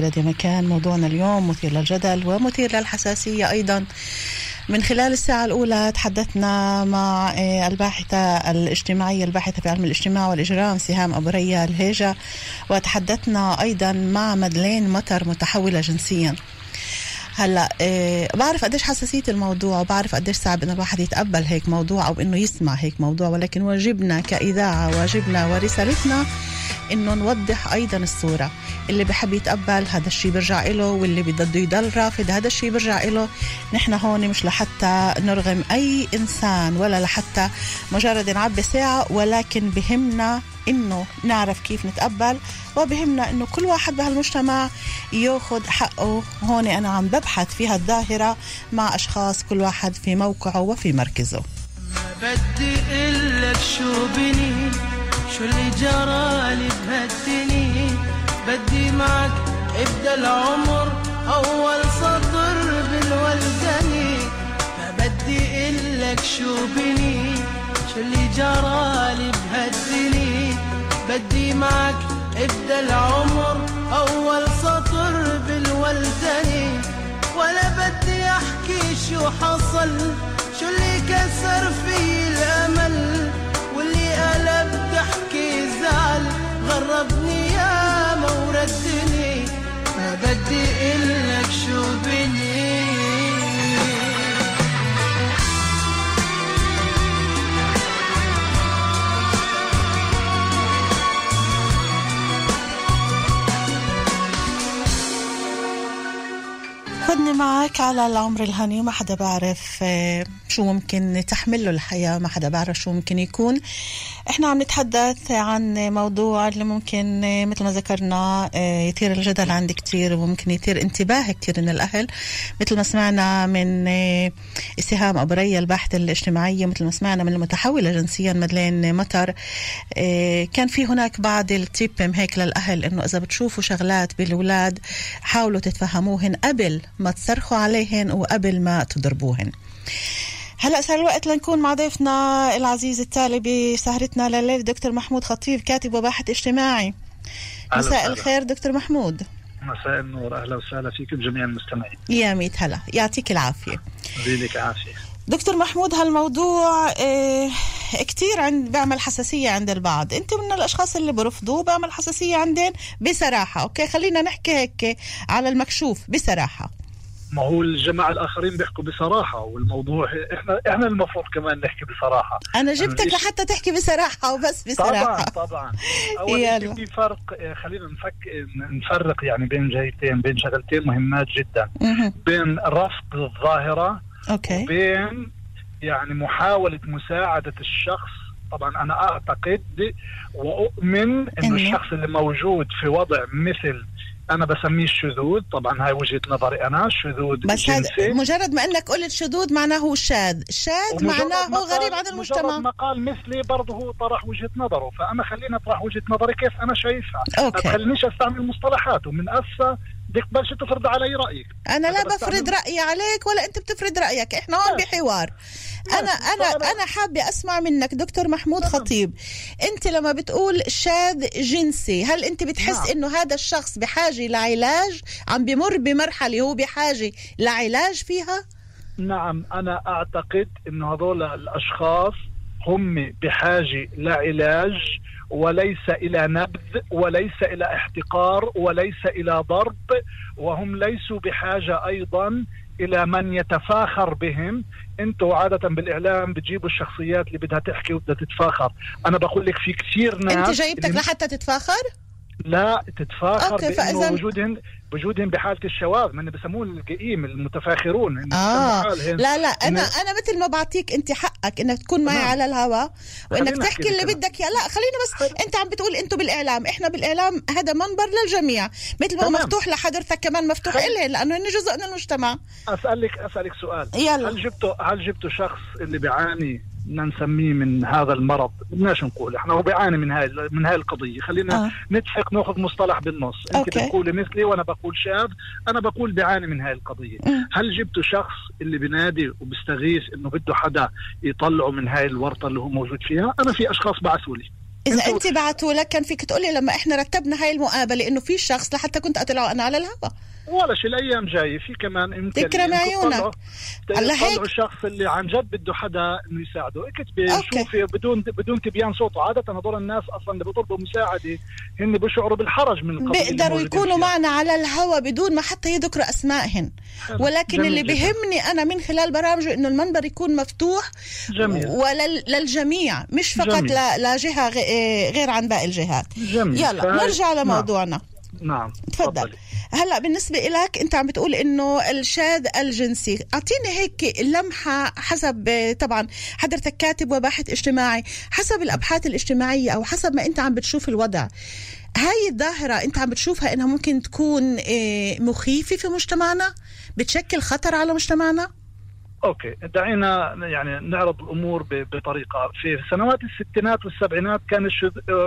لدي مكان موضوعنا اليوم مثير للجدل ومثير للحساسية أيضا. من خلال الساعة الأولى تحدثنا مع آه، الباحثة الاجتماعية الباحثة في علم الاجتماع والإجرام سهام أبو ريا الهيجة وتحدثنا أيضا مع مدلين مطر متحولة جنسيا. هلا إيه بعرف قديش حساسية الموضوع وبعرف قديش صعب إنه الواحد يتقبل هيك موضوع أو إنه يسمع هيك موضوع. ولكن واجبنا كإذاعة واجبنا ورسالتنا إنه نوضح أيضا الصورة. اللي بحب يتقبل هذا الشيء بيرجع له واللي بده يضل رافض هذا الشيء بيرجع له نحن هون مش لحتى نرغم أي إنسان ولا لحتى مجرد نعبي ساعة ولكن بهمنا إنه نعرف كيف نتقبل وبهمنا إنه كل واحد بهالمجتمع ياخذ حقه. هون أنا عم ببحث في هالظاهرة مع أشخاص كل واحد في موقعه وفي مركزه. بدي لك شو بني شو اللي جرالي بهالدني. بدي معك ابدا العمر أول سطر بالولدني فبدي لك شو بني اللي جرالي بهالدني بدي معك ابدا العمر أول سطر بالولدني ولا بدي أحكي شو حصل شو اللي كسر في الأمل. واللي قلب ضحكي زعل غربني يا موردني ما بدي إلك شو بني معك على العمر الهني ما حدا بعرف آه، شو ممكن تحمله الحياة ما حدا بعرف شو ممكن يكون. إحنا عم نتحدث عن موضوع اللي ممكن آه، مثل ما ذكرنا آه، يثير الجدل عند كتير وممكن يثير انتباه كتير من الأهل. مثل ما سمعنا من سهام أبو ريا الباحثة الاجتماعية مثل ما سمعنا من المتحولة جنسيا مدلين مطر كان في هناك بعض التيب هيك للأهل إنه إذا بتشوفوا شغلات بالأولاد حاولوا تتفهموهن قبل ما تصرخوا عليهن وقبل ما تضربوهن. هلا صار الوقت لنكون مع ضيفنا العزيز التالي بسهرتنا لليل دكتور محمود خطيب كاتب وباحث اجتماعي. مساء الخير دكتور محمود. مساء النور أهلا وسهلا فيكم جميع المستمعين. يا ميت هلا يعطيك العافية. يديك العافية. دكتور محمود هالموضوع آه كتير عند بيعمل حساسية عند البعض. أنت من الأشخاص اللي برفضوه بيعمل حساسية عندين بصراحة أوكي؟ خلينا نحكي هيك على المكشوف بصراحة. ما هو الجماعة الآخرين بيحكوا بصراحة والموضوع إحنا إحنا المفروض كمان نحكي بصراحة. أنا جبتك لحتى تحكي بصراحة وبس بصراحة. طبعا طبعا. أولا في فرق خلينا نفك نفرق يعني بين جهتين بين شغلتين مهمات جدا. بين رفض الظاهرة أوكي. وبين يعني محاولة مساعدة الشخص. طبعا أنا أعتقد وأؤمن إنه؟ الشخص اللي موجود في وضع مثل أنا بسميه الشذوذ طبعا هاي وجهة نظري أنا الشذوذ بس هذا مجرد ما إنك قلت شذوذ معناه هو شاذ. شاذ معناه هو غريب عن المجتمع. مجرد ما قال مثلي برضه هو طرح وجهة نظره. فأنا خليني أطرح وجهة نظري كيف أنا شايفها. أوكي. ما تخلينيش أستعمل مصطلحات ومن هسه بدك تبلش تفرض علي رأيك. أنا لا بفرض رأيي عليك ولا أنت بتفرض رأيك. إحنا هون بحوار. أنا أنا أنا حابة أسمع منك دكتور محمود خطيب. أنت لما بتقول شاذ جنسي هل أنت بتحس نعم. إنه هذا الشخص بحاجة لعلاج؟ عم بمر بمرحلة هو بحاجة لعلاج فيها؟ نعم أنا أعتقد إنه هذول الأشخاص هم بحاجه لعلاج وليس إلى نبذ وليس إلى احتقار وليس إلى ضرب وهم ليسوا بحاجة أيضا إلى من يتفاخر بهم. أنتوا عادة بالإعلام بتجيبوا الشخصيات اللي بدها تحكي وبدها تتفاخر. أنا بقول لك في كثير ناس انت جايبتك لحتى تتفاخر؟ لا تتفاخر بأنه فإذا... وجودهن وجودهم بحالة الشواذ من بسموه القئيم المتفاخرون. آه. لا لا أنا أنا مثل ما بعطيك أنت حقك إنك تكون معي نعم. على الهواء وإنك تحكي اللي بدك إياه. لا خلينا بس خل... أنت عم بتقول أنتم بالإعلام. إحنا بالإعلام هذا منبر للجميع. مثل ما هو مفتوح لحضرتك كمان مفتوح. إلهن لأنه هن جزء من المجتمع. اسالك أسألك سؤال. يلا. هل جبتوا هل جبتوا شخص اللي بيعاني بدنا نسميه من هذا المرض بدناش نقول إحنا هو بيعاني من هاي من هاي القضية خلينا آه. نتفق نأخذ مصطلح بالنص أنت أوكي. بتقولي مثلي وأنا بقول شاذ أنا بقول بيعاني من هاي القضية م. هل جبتوا شخص اللي بنادي وبيستغيث إنه بده حدا يطلعه من هاي الورطة اللي هو موجود فيها أنا في أشخاص بعثوا لي إذا أنت بعتوا لك كان فيك تقولي لما إحنا رتبنا هاي المقابلة إنه في شخص لحتى كنت أطلعه أنا على الهواء ولا شيء الأيام جاية. في كمان إمكانية تكرم عيونك على هيك الشخص اللي عن جد بده حدا إنه يساعده. اكتبي شوفي بدون بدون تبيان صوته عادة هذول الناس أصلا اللي بيطلبوا مساعدة هن بيشعروا بالحرج من القضية بيقدروا يكونوا معنا على الهوا بدون ما حتى يذكروا أسمائهن. ولكن اللي بيهمني أنا من خلال برامجه إنه المنبر يكون مفتوح جميل. وللجميع مش فقط لجهة غير عن باقي الجهات. جميل. يلا نرجع لموضوعنا. نعم تفضل. هلا بالنسبة لك أنت عم بتقول إنه الشاذ الجنسي. أعطيني هيك لمحة حسب طبعا حضرتك كاتب وباحث اجتماعي. حسب الأبحاث الاجتماعية أو حسب ما أنت عم بتشوف الوضع هاي الظاهرة أنت عم بتشوفها إنها ممكن تكون آه، مخيفة في مجتمعنا؟ بتشكل خطر على مجتمعنا؟ أوكي. دعينا يعني نعرض الأمور بطريقة في سنوات الستينات والسبعينات كان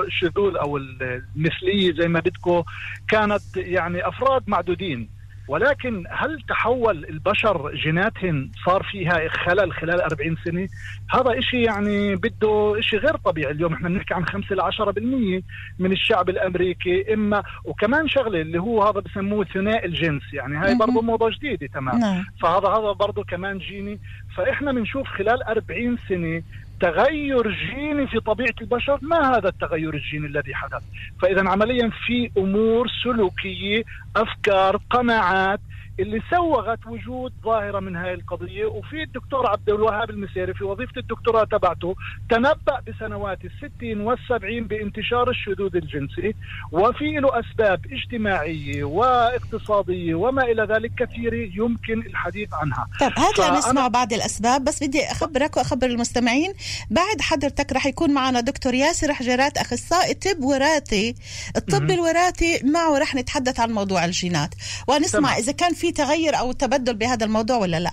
الشذوذ أو المثلية زي ما بدكم كانت يعني أفراد معدودين. ولكن هل تحول البشر جيناتهم صار فيها خلل خلال 40 سنة؟ هذا إشي يعني بده إشي غير طبيعي. اليوم إحنا بنحكي عن 5 ل 10% من الشعب الأمريكي إما وكمان شغلة اللي هو هذا بسموه ثنائي الجنس. يعني هاي برضه موضة جديدة تمام. نعم. فهذا هذا برضه كمان جيني. فإحنا بنشوف خلال 40 سنة تغير جيني في طبيعة البشر. ما هذا التغير الجيني الذي حدث؟ فإذا عمليا في أمور سلوكية أفكار قناعات اللي سوغت وجود ظاهرة من هاي القضية وفي الدكتور عبد الوهاب المسيري في وظيفة الدكتوراه تبعته تنبأ بسنوات الستين والسبعين بانتشار الشذوذ الجنسي وفي له أسباب اجتماعية واقتصادية وما إلى ذلك كثيرة يمكن الحديث عنها. طيب هات نسمع بعض الأسباب بس بدي أخبرك وأخبر المستمعين بعد حضرتك رح يكون معنا دكتور ياسر حجرات أخصائي طب وراثي الطب الوراثي معه رح نتحدث عن موضوع الجينات. ونسمع إذا كان في تغير أو تبدل بهذا الموضوع ولا لا؟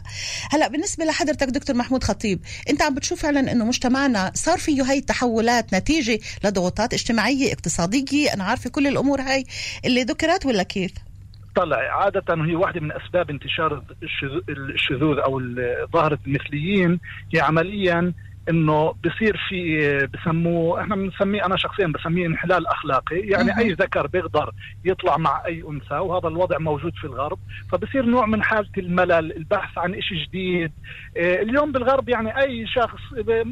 هلا بالنسبة لحضرتك دكتور محمود خطيب أنت عم بتشوف فعلا إنه مجتمعنا صار فيه هاي التحولات نتيجة لضغوطات اجتماعية اقتصادية أنا عارفة كل الأمور هاي. اللي ذكرت ولا كيف؟ طلع عادة هي واحدة من أسباب انتشار الشذوذ أو ظاهرة المثليين هي عمليا إنه بصير في بسموه إحنا بنسميه أنا شخصيا بسميه انحلال أخلاقي يعني أي ذكر بيقدر يطلع مع أي أنثى وهذا الوضع موجود في الغرب فبصير نوع من حالة الملل البحث عن شيء جديد آه، اليوم بالغرب يعني أي شخص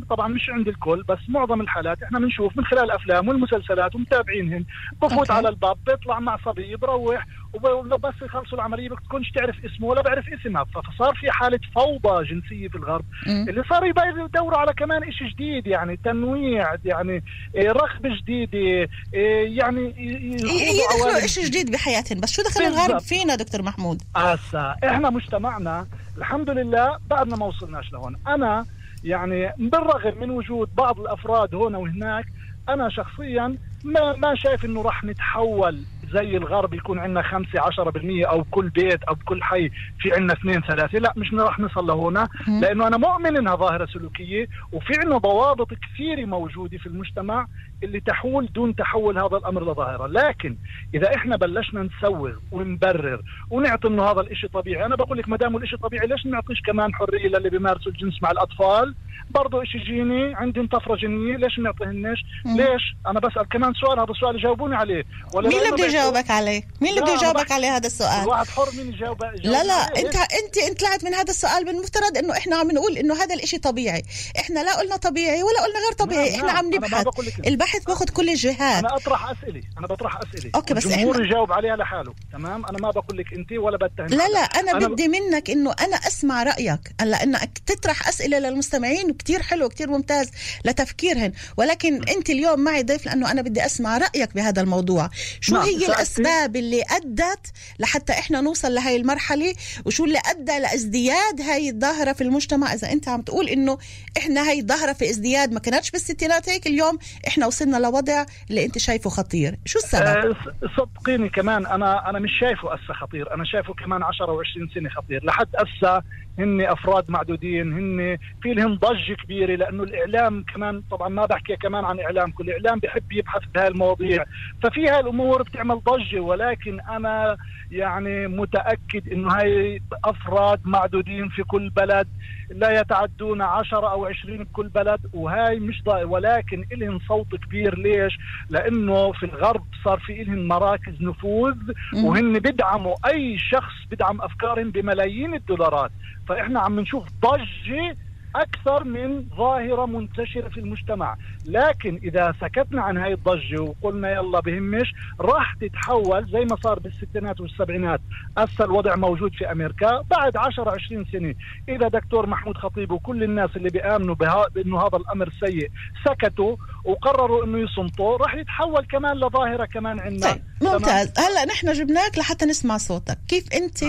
طبعا مش عند الكل بس معظم الحالات إحنا بنشوف من خلال الأفلام والمسلسلات ومتابعينهم بفوت على الباب بيطلع مع صبي بروح وبس يخلصوا العملية ما بتكونش تعرف اسمه ولا بعرف اسمها. فصار في حالة فوضى جنسية في الغرب م. اللي صار يدوروا على كمان شيء جديد يعني تنويع يعني إيه، رغبة جديدة إيه، يعني يدخلوا شيء جديد بحياتهم. بس شو دخل الغرب؟ فينا دكتور محمود. هسا إحنا مجتمعنا الحمد لله بعدنا ما وصلناش لهون. أنا يعني بالرغم من وجود بعض الأفراد هنا وهناك أنا شخصيا ما ما شايف إنه راح نتحول زي الغرب يكون عندنا 5 10% أو كل بيت أو بكل حي في عندنا اثنين ثلاثة. لا مش راح نصل لهنا لأنه أنا مؤمن إنها ظاهرة سلوكية وفي عندنا ضوابط كثيرة موجودة في المجتمع اللي تحول دون تحول هذا الأمر لظاهرة. لكن إذا إحنا بلشنا نسوغ ونبرر ونعطي إنه هذا الشيء طبيعي أنا بقول لك ما دام الشيء طبيعي ليش نعطيش كمان حرية للي بيمارسوا الجنس مع الأطفال؟ برضه شيء جيني عندهم طفره جينيه ليش ما نعطيهنش ليش؟ أنا بسال كمان سؤال هذا السؤال جاوبوني عليه. ولا مين اللي بده يجاوبك عليه؟ مين اللي بده يجاوبك عليه هذا السؤال؟ واحد حر مين يجاوب لا لا انت انت أنت طلعت من هذا السؤال بالمفترض إنه إحنا عم نقول إنه هذا الشيء طبيعي. إحنا لا قلنا طبيعي ولا قلنا غير طبيعي. نعم إحنا نعم. عم نبحث. البحث باخذ كل الجهات. أنا أطرح أسئلة أنا بطرح أسئلة. أوكي بس الجمهور. يجاوب عليها لحاله تمام؟ أنا ما بقول لك أنت ولا بتهم لا لا أنا, أنا بدي منك إنه أنا أسمع رأيك. هلأ إنك تطرح أسئلة للمستمعين كثير حلو كثير ممتاز لتفكيرهن. ولكن أنت اليوم معي ضيف لأنه أنا بدي أسمع رأيك بهذا الموضوع. شو نعم. هي الأسباب اللي أدت لحتى إحنا نوصل لهي المرحلة؟ وشو اللي أدى لازدياد هاي الظاهرة في المجتمع؟ إذا أنت عم تقول إنه إحنا هاي الظاهرة في ازدياد ما كانتش بالستينات هيك اليوم إحنا وصلنا لوضع اللي أنت شايفه خطير. شو السبب؟ أه صدقيني كمان أنا أنا مش شايفه هسه خطير أنا شايفه كمان 10 و20 سنة خطير. لحد هسه هن أفراد معدودين هن في لهم ضجة كبيرة لأنه الإعلام كمان طبعا ما بحكي كمان عن إعلام كل اعلام بحب يبحث بهاي المواضيع ففي هاي الأمور بتعمل تعمل ضجة ولكن أنا يعني متأكد إنه هاي أفراد معدودين في كل بلد لا يتعدون 10 أو 20 بكل بلد وهاي مش ضايق ولكن إلهم صوت كبير. ليش؟ لأنه في الغرب صار في إلهم مراكز نفوذ وهن بدعموا أي شخص بدعم أفكارهم بملايين الدولارات. فإحنا عم نشوف ضجة أكثر من ظاهرة منتشرة في المجتمع. لكن إذا سكتنا عن هاي الضجة وقلنا يلا بهمش راح تتحول زي ما صار بالستينات والسبعينات. هسه الوضع موجود في أمريكا بعد 10 20 سنة. إذا دكتور محمود خطيب وكل الناس اللي بيآمنوا بأنه هذا الأمر سيء سكتوا وقرروا إنه يصمتوا راح يتحول كمان لظاهرة كمان عندنا. طيب ممتاز. هلا نحن جبناك لحتى نسمع صوتك. كيف أنت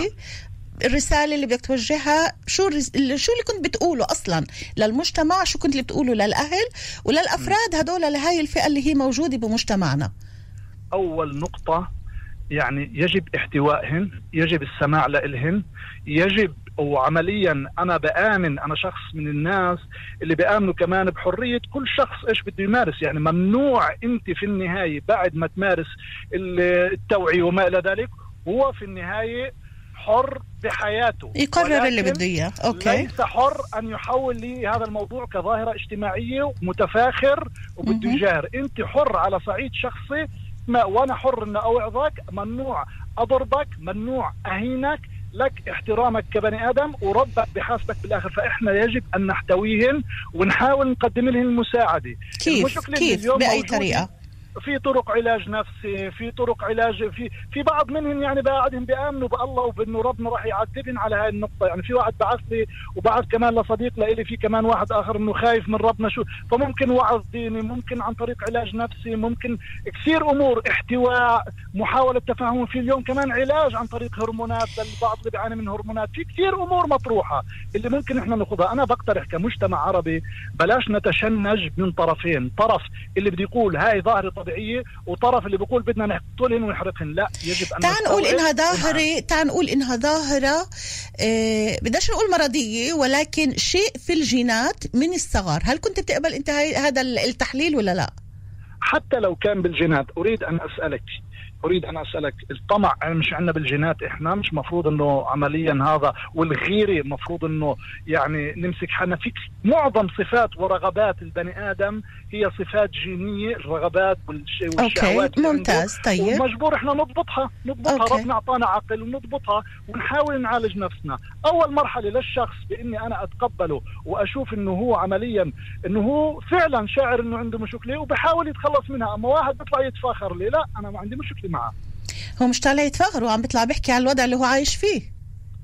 الرسالة اللي بدك توجهها شو الرس... شو اللي كنت بتقوله أصلا؟ للمجتمع شو كنت اللي بتقوله للأهل وللأفراد هدول لهاي الفئة اللي هي موجودة بمجتمعنا؟ أول نقطة يعني يجب احتوائهن يجب السماع لإلهن يجب وعمليا أنا بآمن أنا شخص من الناس اللي بآمنوا كمان بحرية كل شخص إيش بده يمارس. يعني ممنوع أنت في النهاية بعد ما تمارس التوعية وما إلى ذلك هو في النهاية حر بحياته. يقرر اللي بده إياه. أوكي. ليس حر أن يحول لي هذا الموضوع كظاهرة اجتماعية متفاخر وبده يجاهر. أنت حر على صعيد شخصي ما وأنا حر ان أوعظك ممنوع أضربك ممنوع أهينك. لك احترامك كبني آدم وربك بحاسبك بالآخر. فإحنا يجب أن نحتويهم ونحاول نقدم لهم المساعدة. كيف؟ كيف؟ بأي طريقة؟ في طرق علاج نفسي في طرق علاج في في بعض منهم يعني بعدهم بيأمنوا بالله وبأنه ربنا راح يعذبهم على هاي النقطة. يعني في واحد بعث لي وبعث كمان لصديق لي في كمان واحد آخر إنه خايف من ربنا شو. فممكن وعظ ديني ممكن عن طريق علاج نفسي ممكن كثير أمور احتواء محاولة تفاهم. في اليوم كمان علاج عن طريق هرمونات للبعض اللي بيعاني من هرمونات. في كثير أمور مطروحة اللي ممكن إحنا ناخذها أنا بقترح كمجتمع عربي بلاش نتشنج من طرفين. طرف اللي بده يقول هاي ظاهرة طبيعية وطرف اللي بيقول بدنا نقتلهن ونحرقهن. لا يجب أن تعال نقول إنها ظاهرة تعال نقول إنها ظاهرة آه بدناش نقول مرضية ولكن شيء في الجينات من الصغر. هل كنت بتقبل انت هذا التحليل ولا لا؟ حتى لو كان بالجينات أريد أن أسألك. أريد أن أسألك الطمع يعني مش عندنا بالجينات إحنا مش مفروض إنه عمليا هذا والغيره مفروض إنه يعني نمسك حالنا. في معظم صفات ورغبات البني آدم هي صفات جينية الرغبات والشهوات أوكي ممتاز طيب. ومجبور إحنا نضبطها نضبطها أوكي. ربنا إعطانا عقل ونضبطها ونحاول نعالج نفسنا. أول مرحلة للشخص بإني أنا أتقبله وأشوف إنه هو عمليا إنه هو فعلا شاعر إنه عنده مشكلة وبحاول يتخلص منها. أما واحد بيطلع يتفاخر لي لا أنا ما عندي مشكلة. معه. هو مش طالع يتفاخر وعم بيطلع بيحكي عن الوضع اللي هو عايش فيه.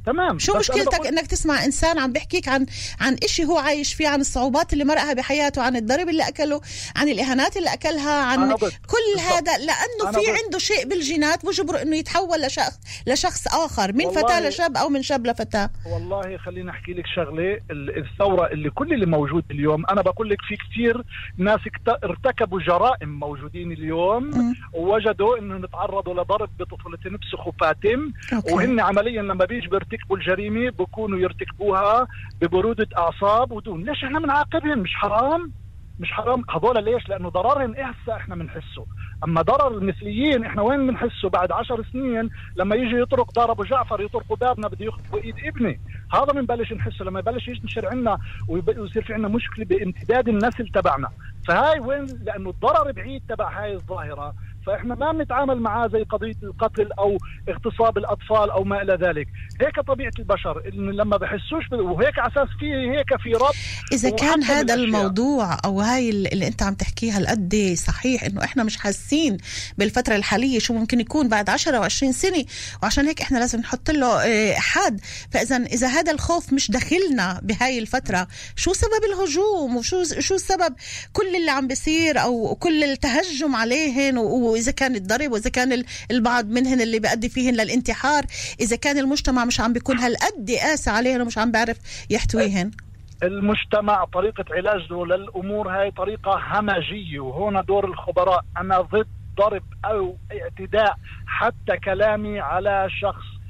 تمام شو مشكلتك. إنك تسمع إنسان عم بيحكيك عن عن شيء هو عايش فيه عن الصعوبات اللي مرقها بحياته عن الضرب اللي أكله عن الإهانات اللي أكلها عن كل بالضبط. هذا لأنه في عنده شيء بالجينات بجبره إنه يتحول لشخص لشخص آخر من فتاة لشاب أو من شاب لفتاة والله خليني أحكي لك شغلة الثورة اللي كل اللي موجود اليوم أنا بقول لك في كثير ناس ارتكبوا جرائم موجودين اليوم م. ووجدوا إنهم تعرضوا لضرب بطفولتهم بسخوفاتهم وهن عمليا لما بيجي يرتكبوا الجريمة بكونوا يرتكبوها ببرودة أعصاب ودون. ليش إحنا بنعاقبهم مش حرام؟ مش حرام. هذول ليش؟ لأنه ضررهم هسه إحنا بنحسه أما ضرر المثليين إحنا وين بنحسه بعد عشر سنين لما يجي يطرق دار أبو جعفر يطرقوا بابنا بده يخطفوا ايد ابني. هذا بنبلش نحسه لما يبلش ينشر عنا ويصير في عنا مشكلة بامتداد النسل تبعنا. فهاي وين؟ لأنه الضرر بعيد تبع هاي الظاهرة. فإحنا ما بنتعامل معاه زي قضية القتل أو اغتصاب الأطفال أو ما إلى ذلك. هيك طبيعة البشر إن لما بحسوش وهيك على أساس في هيك في ربط إذا كان هذا الموضوع أو هاي اللي أنت عم تحكيها القد صحيح إنه إحنا مش حاسين بالفترة الحالية شو ممكن يكون بعد 10 و20 سنة وعشان هيك إحنا لازم نحط له آه، حد. فإذا إذا هذا الخوف مش داخلنا بهاي الفترة شو سبب الهجوم؟ وشو شو السبب؟ كل اللي عم بيصير أو كل التهجم عليهن وإذا كان الضرب وإذا كان البعض منهن اللي بيؤدي فيهن للانتحار إذا كان المجتمع مش عم بيكون هالقد قاسي عليهن ومش عم بيعرف يحتويهن. المجتمع طريقة علاجه للأمور هاي طريقة همجية وهنا دور الخبراء. أنا ضد ضرب أو اعتداء حتى كلامي على شخص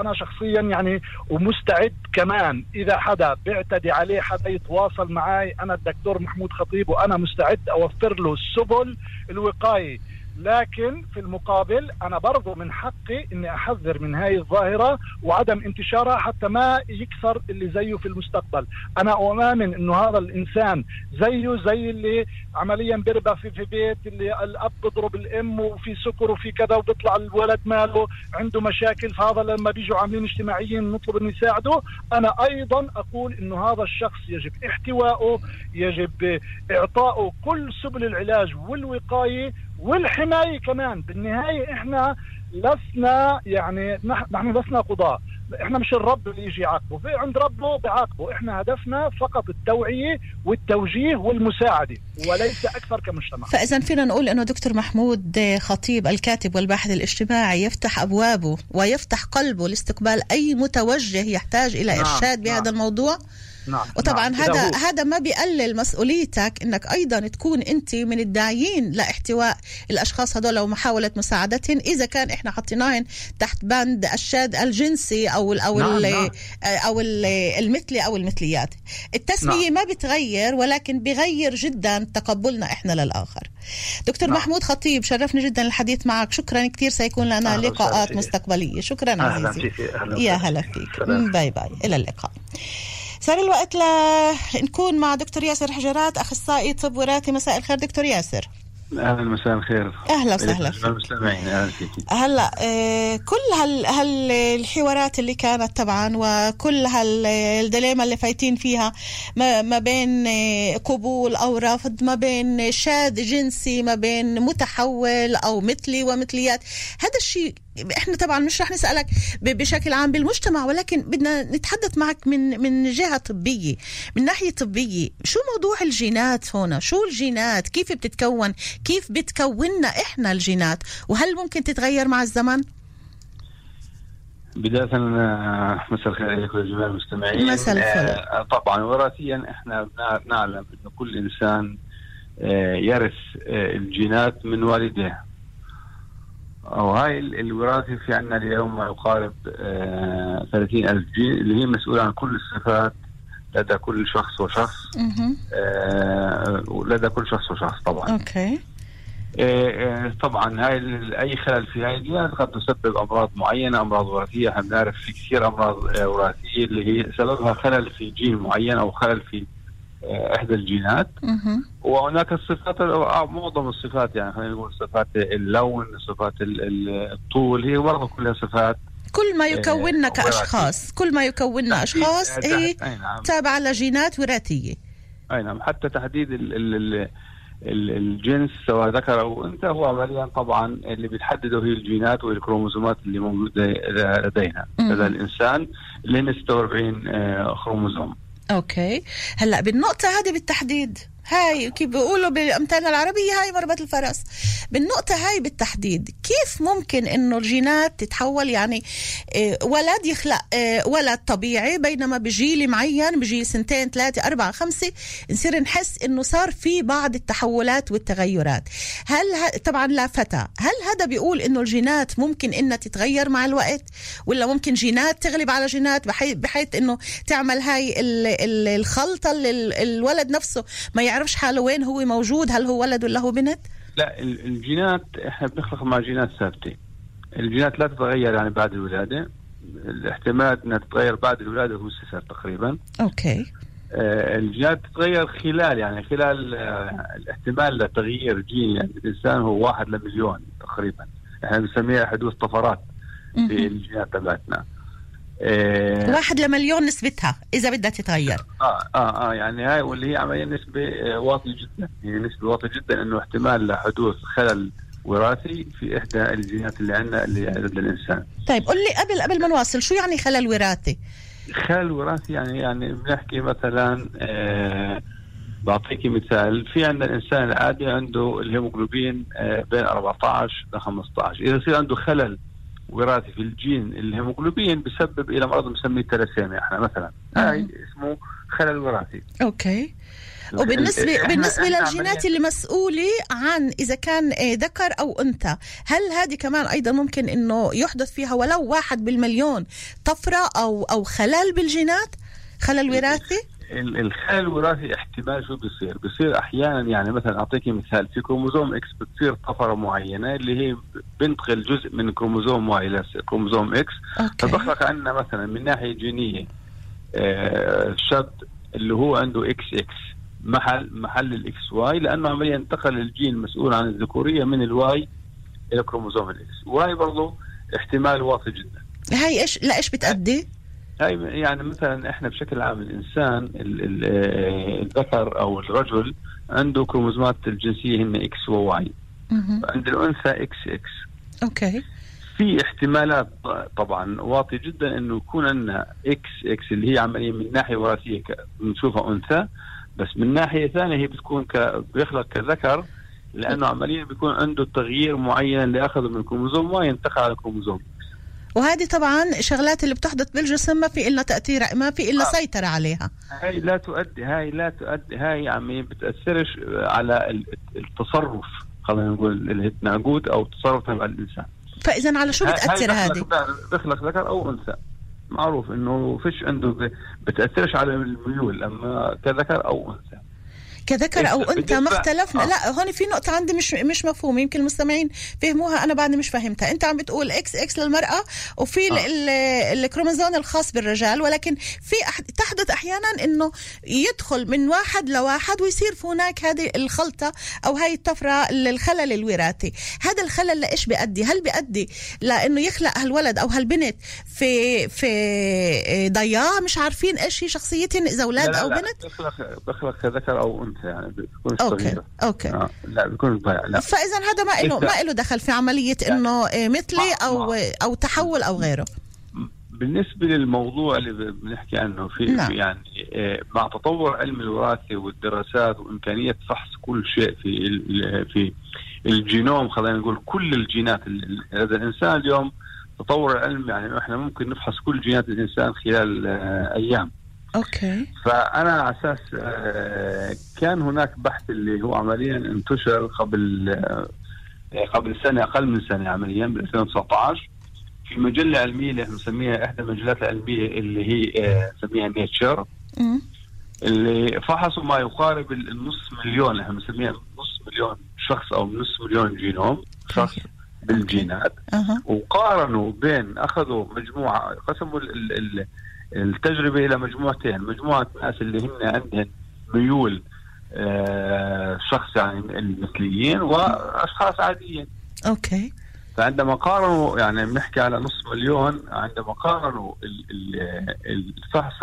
أنا شخصيا يعني ومستعد كمان. إذا حدا بيعتدي عليه حدا يتواصل معي أنا الدكتور محمود خطيب وأنا مستعد أوفر له السبل الوقايه لكن في المقابل أنا برضو من حقي إني أحذر من هاي الظاهرة وعدم انتشارها حتى ما يكثر اللي زيه في المستقبل. أنا أؤمن إنه هذا الإنسان زيه زي اللي عمليا بيربى في, في بيت اللي الأب بضرب الأم وفي سكر وفي كذا وبيطلع الولد ماله عنده مشاكل فهذا لما بيجوا عاملين اجتماعيين نطلب إنه يساعده. أنا أيضا أقول إنه هذا الشخص يجب احتوائه يجب إعطائه كل سبل العلاج والوقاية والحماية كمان. بالنهاية إحنا لسنا يعني نحن لسنا قضاة. إحنا مش الرب اللي يجي يعاقبه. في عند ربه بعاقبه إحنا هدفنا فقط التوعية والتوجيه والمساعدة وليس أكثر كمجتمع. فإذا فينا نقول أنه دكتور محمود خطيب الكاتب والباحث الاجتماعي يفتح أبوابه ويفتح قلبه لاستقبال أي متوجه يحتاج إلى نعم إرشاد بهذا نعم. الموضوع. نعم وطبعا نعم. هذا هذا ما بيقلل مسؤوليتك إنك أيضا تكون أنت من الداعيين لاحتواء الأشخاص هذول ومحاولة مساعدتهم إذا كان إحنا حطيناهن تحت بند الشاد الجنسي أو ال أو نعم ال نعم. أو ال المثلي أو المثليات. التسمية نعم. ما بتغير ولكن بغير جدا تقبلنا إحنا للآخر. دكتور نعم. محمود خطيب شرفني جدا الحديث معك. شكرا كثير سيكون لنا لقاءات مستقبلية. شكرا عزيزي. يا هلا فيك. باي باي. إلى اللقاء. صار الوقت لنكون مع دكتور ياسر حجرات أخصائي طب وراثي مساء الخير دكتور ياسر. أهلا مساء الخير. أهلا وسهلا. المستمعين أهلا هلا آه كل هال هالحوارات اللي كانت طبعا وكل هالدليمه اللي فايتين فيها ما, ما بين آه، قبول أو رفض ما بين شاذ جنسي ما بين متحول أو مثلي ومثليات هذا الشيء إحنا طبعا مش رح نسألك بشكل عام بالمجتمع ولكن بدنا نتحدث معك من من جهة طبية من ناحية طبية. شو موضوع الجينات هنا شو الجينات؟ كيف بتتكون؟ كيف بتكوننا إحنا الجينات؟ وهل ممكن تتغير مع الزمن؟ بداية آه، مساء الخير عليكم جميع المستمعين. مساء الفل آه، طبعا وراثيا إحنا نعلم إنه كل إنسان آه، يرث الجينات من والديه وهاي الوراثة في عندنا اليوم ما يقارب آه 30 ألف جين اللي هي مسؤولة عن كل الصفات لدى كل شخص وشخص. آه لدى كل شخص وشخص طبعا. أوكي. آه, آه، طبعا هاي أي خلل في هاي الجينات قد تسبب أمراض معينة أمراض وراثية. إحنا بنعرف في كثير أمراض وراثية اللي هي سببها خلل في جين معين أو خلل في إحدى الجينات. وهناك الصفات معظم الصفات يعني خلينا نقول صفات اللون صفات الطول هي برضه كلها صفات. كل ما آه، يكوننا كاشخاص كل ما يكوننا أشخاص هي نعم. تابعه لجينات وراثية. أي نعم. حتى تحديد ال ال ال الجنس سواء ذكر أو أنثى هو عمليا طبعا اللي بتحدده هي الجينات والكروموزومات اللي موجودة لدينا. لدى الإنسان اللي هن 46 آه، كروموزوم. okay. هلأ بالنقطة هذه بالتحديد هاي كيف بيقولوا بالامثال العربية هاي مربط الفرس. بالنقطة هاي بالتحديد كيف ممكن إنه الجينات تتحول؟ يعني آه، ولد يخلق آه، ولد طبيعي بينما بجيل معين بجيل سنتين ثلاثة أربعة خمسة نصير نحس إنه صار في بعض التحولات والتغيرات. هل طبعا لا فتى. هل هذا بيقول إنه الجينات ممكن إنها تتغير مع الوقت؟ ولا ممكن جينات تغلب على جينات بحيث, بحيث إنه تعمل هاي الخلطة اللي الولد نفسه ما يعرف يعرفش حاله وين هو موجود؟ هل هو ولد ولا هو بنت؟ لا الجينات إحنا بنخلق مع جينات ثابتة. الجينات لا تتغير يعني بعد الولادة. الاحتمال إنها تتغير بعد الولادة هو ست تقريبا. okay. آه الجينات تتغير خلال يعني خلال آه الاحتمال لتغيير جين يعني الإنسان هو واحد لمليون تقريبا. إحنا بنسميها حدوث طفرات في الجينات تبعتنا. إيه واحد لمليون نسبتها إذا بدها تتغير. آه آه آه يعني هاي واللي هي عمليا نسبة آه، واطية جدا. هي نسبة واطية جدا إنه احتمال لحدوث خلل وراثي في إحدى الجينات اللي عندنا اللي عند الإنسان. طيب قل لي قبل قبل ما نواصل شو يعني خلل وراثي؟ خلل وراثي يعني يعني بنحكي مثلا آه بعطيك مثال. في عندنا الإنسان العادي عنده الهيموجلوبين آه بين 14 ل 15 إذا يصير عنده خلل وراثي في الجين الهيموجلوبين بسبب إلى مرض بنسميه تلاسيميا إحنا مثلا. هاي اسمه خلل وراثي. okay. وبالنسبة بالنسبة للجينات اللي مسؤولة عن إذا كان آه، ذكر أو أنثى هل هذه كمان أيضا ممكن إنه يحدث فيها ولو واحد بالمليون طفرة أو أو خلل بالجينات؟ خلل وراثي؟ الخلل الوراثي احتمال شو بيصير؟ بيصير أحيانا يعني مثلا أعطيك مثال في كروموزوم X بتصير طفرة معينة اللي هي بنتقل جزء من كروموزوم Y إلى كروموزوم X فبخلق عندنا مثلا من ناحية جينية آه، شاب اللي هو عنده إكس إكس محل محل الاكس واي لأنه عمليا انتقل الجين المسؤول عن الذكورية من ال Y إلى كروموزوم ال X Y برضه احتمال واطي جدا. هاي إيش؟ لا إيش بتأدي؟ هاي يعني مثلا إحنا بشكل عام الإنسان ال- ال- الذكر أو الرجل عنده كروموزومات الجنسية هن X و Y. عند الأنثى X X. okay. في احتمالات طبعا واطي جدا إنه يكون عندنا X X اللي هي عمليا من ناحية وراثية بنشوفها أنثى بس من ناحية ثانية هي بتكون ك... بيخلق كذكر لأنه عمليا بيكون عنده تغيير معين اللي اخذه من كروموزوم Y ينتقل على كروموزوم. وهذه طبعا شغلات اللي بتحدث بالجسم ما في إلنا تأثير ما في إلا آه. سيطرة عليها هاي لا تؤدي هاي لا تؤدي هاي عمليا بتأثرش على ال- التصرف خلينا نقول التناقض أو التصرف تبع الإنسان فإذا على شو بتأثر هذه؟ بخلق- ذكر أو أنثى معروف إنه فيش عنده بتأثرش على الميول أما كذكر أو أنثى كذكر أو أنثى ما اختلفنا. آه. لا هون في نقطة عندي مش مش مفهومه يمكن المستمعين فهموها أنا بعدني مش فاهمتها أنت عم بتقول X X للمرأة وفي آه. الكروموزوم الخاص بالرجال ولكن في أح تحدث أحيانا إنه يدخل من واحد لواحد ويصير في هناك هذه الخلطة أو هاي الطفرة الخلل الوراثي. هذا الخلل لإيش بيؤدي؟ هل بيؤدي لإنه يخلق هالولد أو هالبنت في في ضياع؟ مش عارفين إيش هي شخصيتهم إذا أولاد لا لا أو لا بنت؟ بخلق بخلق كذكر أو أنثى. يعني بيكون okay صغيره okay آه لا بيكون ضايع لا فإذا هذا ما له. ما له دخل في عملية إنه آه، مثلي أو. أو تحول أو غيره بالنسبة للموضوع اللي بنحكي عنه في نعم. يعني آه، مع تطور علم الوراثة والدراسات وإمكانية فحص كل شيء في في الجينوم خلينا نقول كل الجينات ال- هذا الإنسان اليوم تطور العلم يعني إحنا ممكن نفحص كل جينات الإنسان خلال أيام okay. فأنا على أساس آه، كان هناك بحث اللي هو عمليا انتشر قبل آه، قبل سنة أقل من سنة عمليا ب 2019 في مجلة علمية اللي بنسميها إحدى المجلات العلمية اللي هي آه، نسميها Nature. اللي فحصوا ما يقارب ال- النص مليون إحنا بنسميها نص مليون شخص أو نص مليون جينوم شخص بالجينات. أها. وقارنوا بين أخذوا مجموعة قسموا ال- ال- التجربة إلى مجموعتين. مجموعة ناس اللي هن عندهم ميول آه، شخص يعني المثليين وأشخاص عاديين. أوكي. فعندما قارنوا يعني بنحكي على نص مليون عندما قارنوا ال- ال- الفحص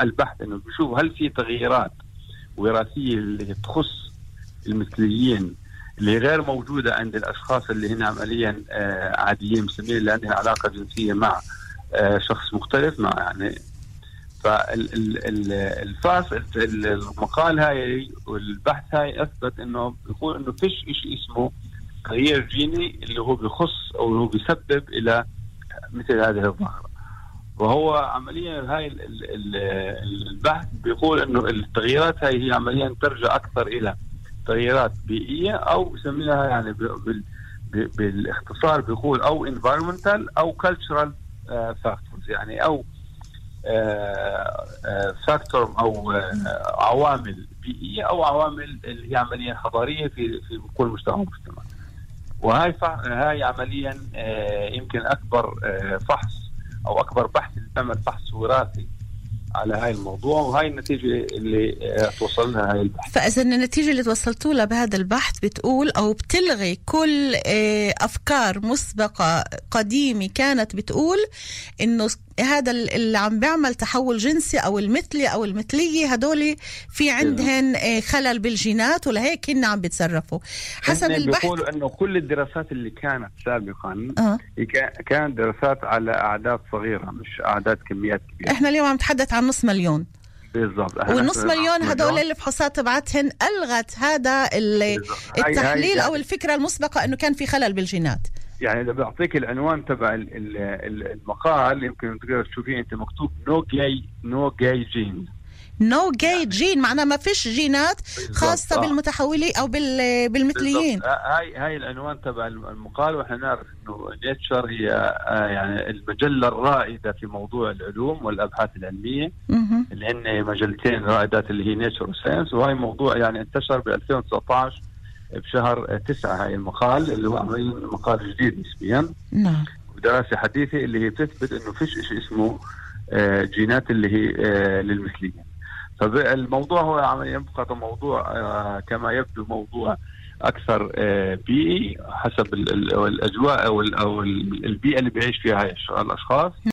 البحث إنه بيشوفوا هل في تغييرات وراثية اللي تخص المثليين اللي غير موجودة عند الأشخاص اللي هن عمليا آه، عاديين مسمين اللي عندهم علاقة جنسية مع شخص مختلف مع يعني فالفحص المقال هاي والبحث هاي أثبت إنه بيقول إنه فيش شيء اسمه تغيير جيني اللي هو بيخص أو هو بيسبب إلى مثل هذه الظاهرة. وهو عمليا هاي ال- ال- ال- البحث بيقول إنه التغييرات هاي هي عمليا ترجع أكثر إلى تغييرات بيئية أو بسميها يعني بالإختصار بيقول أو environmental أو cultural factors يعني أو factor أو آه، عوامل بيئية أو عوامل اللي هي عمليا حضاريه في في كل مجتمع ومجتمع وهاي. هاي عمليا آه، يمكن أكبر آه، فحص أو أكبر بحث اللي بيعمل فحص وراثي على هاي الموضوع وهاي النتيجة اللي آه، توصل لها هاي البحث. فإذا النتيجة اللي توصلتوا لها بهذا البحث بتقول أو بتلغي كل آه، أفكار مسبقة قديمة كانت بتقول إنه هذا ال- اللي عم بيعمل تحول جنسي أو المثلي أو المثلية هدول في عندهن آه، خلل بالجينات ولهيك هن عم بيتصرفوا. حسب البحث بيقولوا إنه كل الدراسات اللي كانت سابقا كا- كانت دراسات على أعداد صغيرة مش أعداد كميات كبيرة. إحنا اليوم عم نتحدث عن نص مليون. بالضبط. والنص مليون هدول الفحوصات تبعتهن ألغت هذا ال- بالضبط. هاي- التحليل هاي أو الفكرة المسبقة إنه كان في خلل بالجينات. يعني إذا بعطيك العنوان تبع ال- ال- ال- المقال يمكن تقدر تشوفيه أنت مكتوب no gay no gay gene no gay gene معناها ما فيش جينات خاصة آه. بالمتحولين أو بال- بالمثليين. آه، هاي هاي العنوان تبع المقال وإحنا نعرف إنه Nature هي آه، يعني المجلة الرائدة في موضوع العلوم والأبحاث العلمية. اللي هن مجلتين رائدات اللي هي Nature و Science وهي موضوع يعني انتشر ب 2019 بشهر تسعة هاي المقال اللي هو مقال جديد نسبيا. نعم. ودراسه حديثة اللي هي بتثبت إنه فيش شيء اسمه آه، جينات اللي هي آه، للمثليين فالموضوع هو عمليا يبقى موضوع آه، كما يبدو موضوع أكثر بيئي حسب ال- ال- الأجواء أو ال- أو ال- البيئة اللي بيعيش فيها هاي الأشخاص.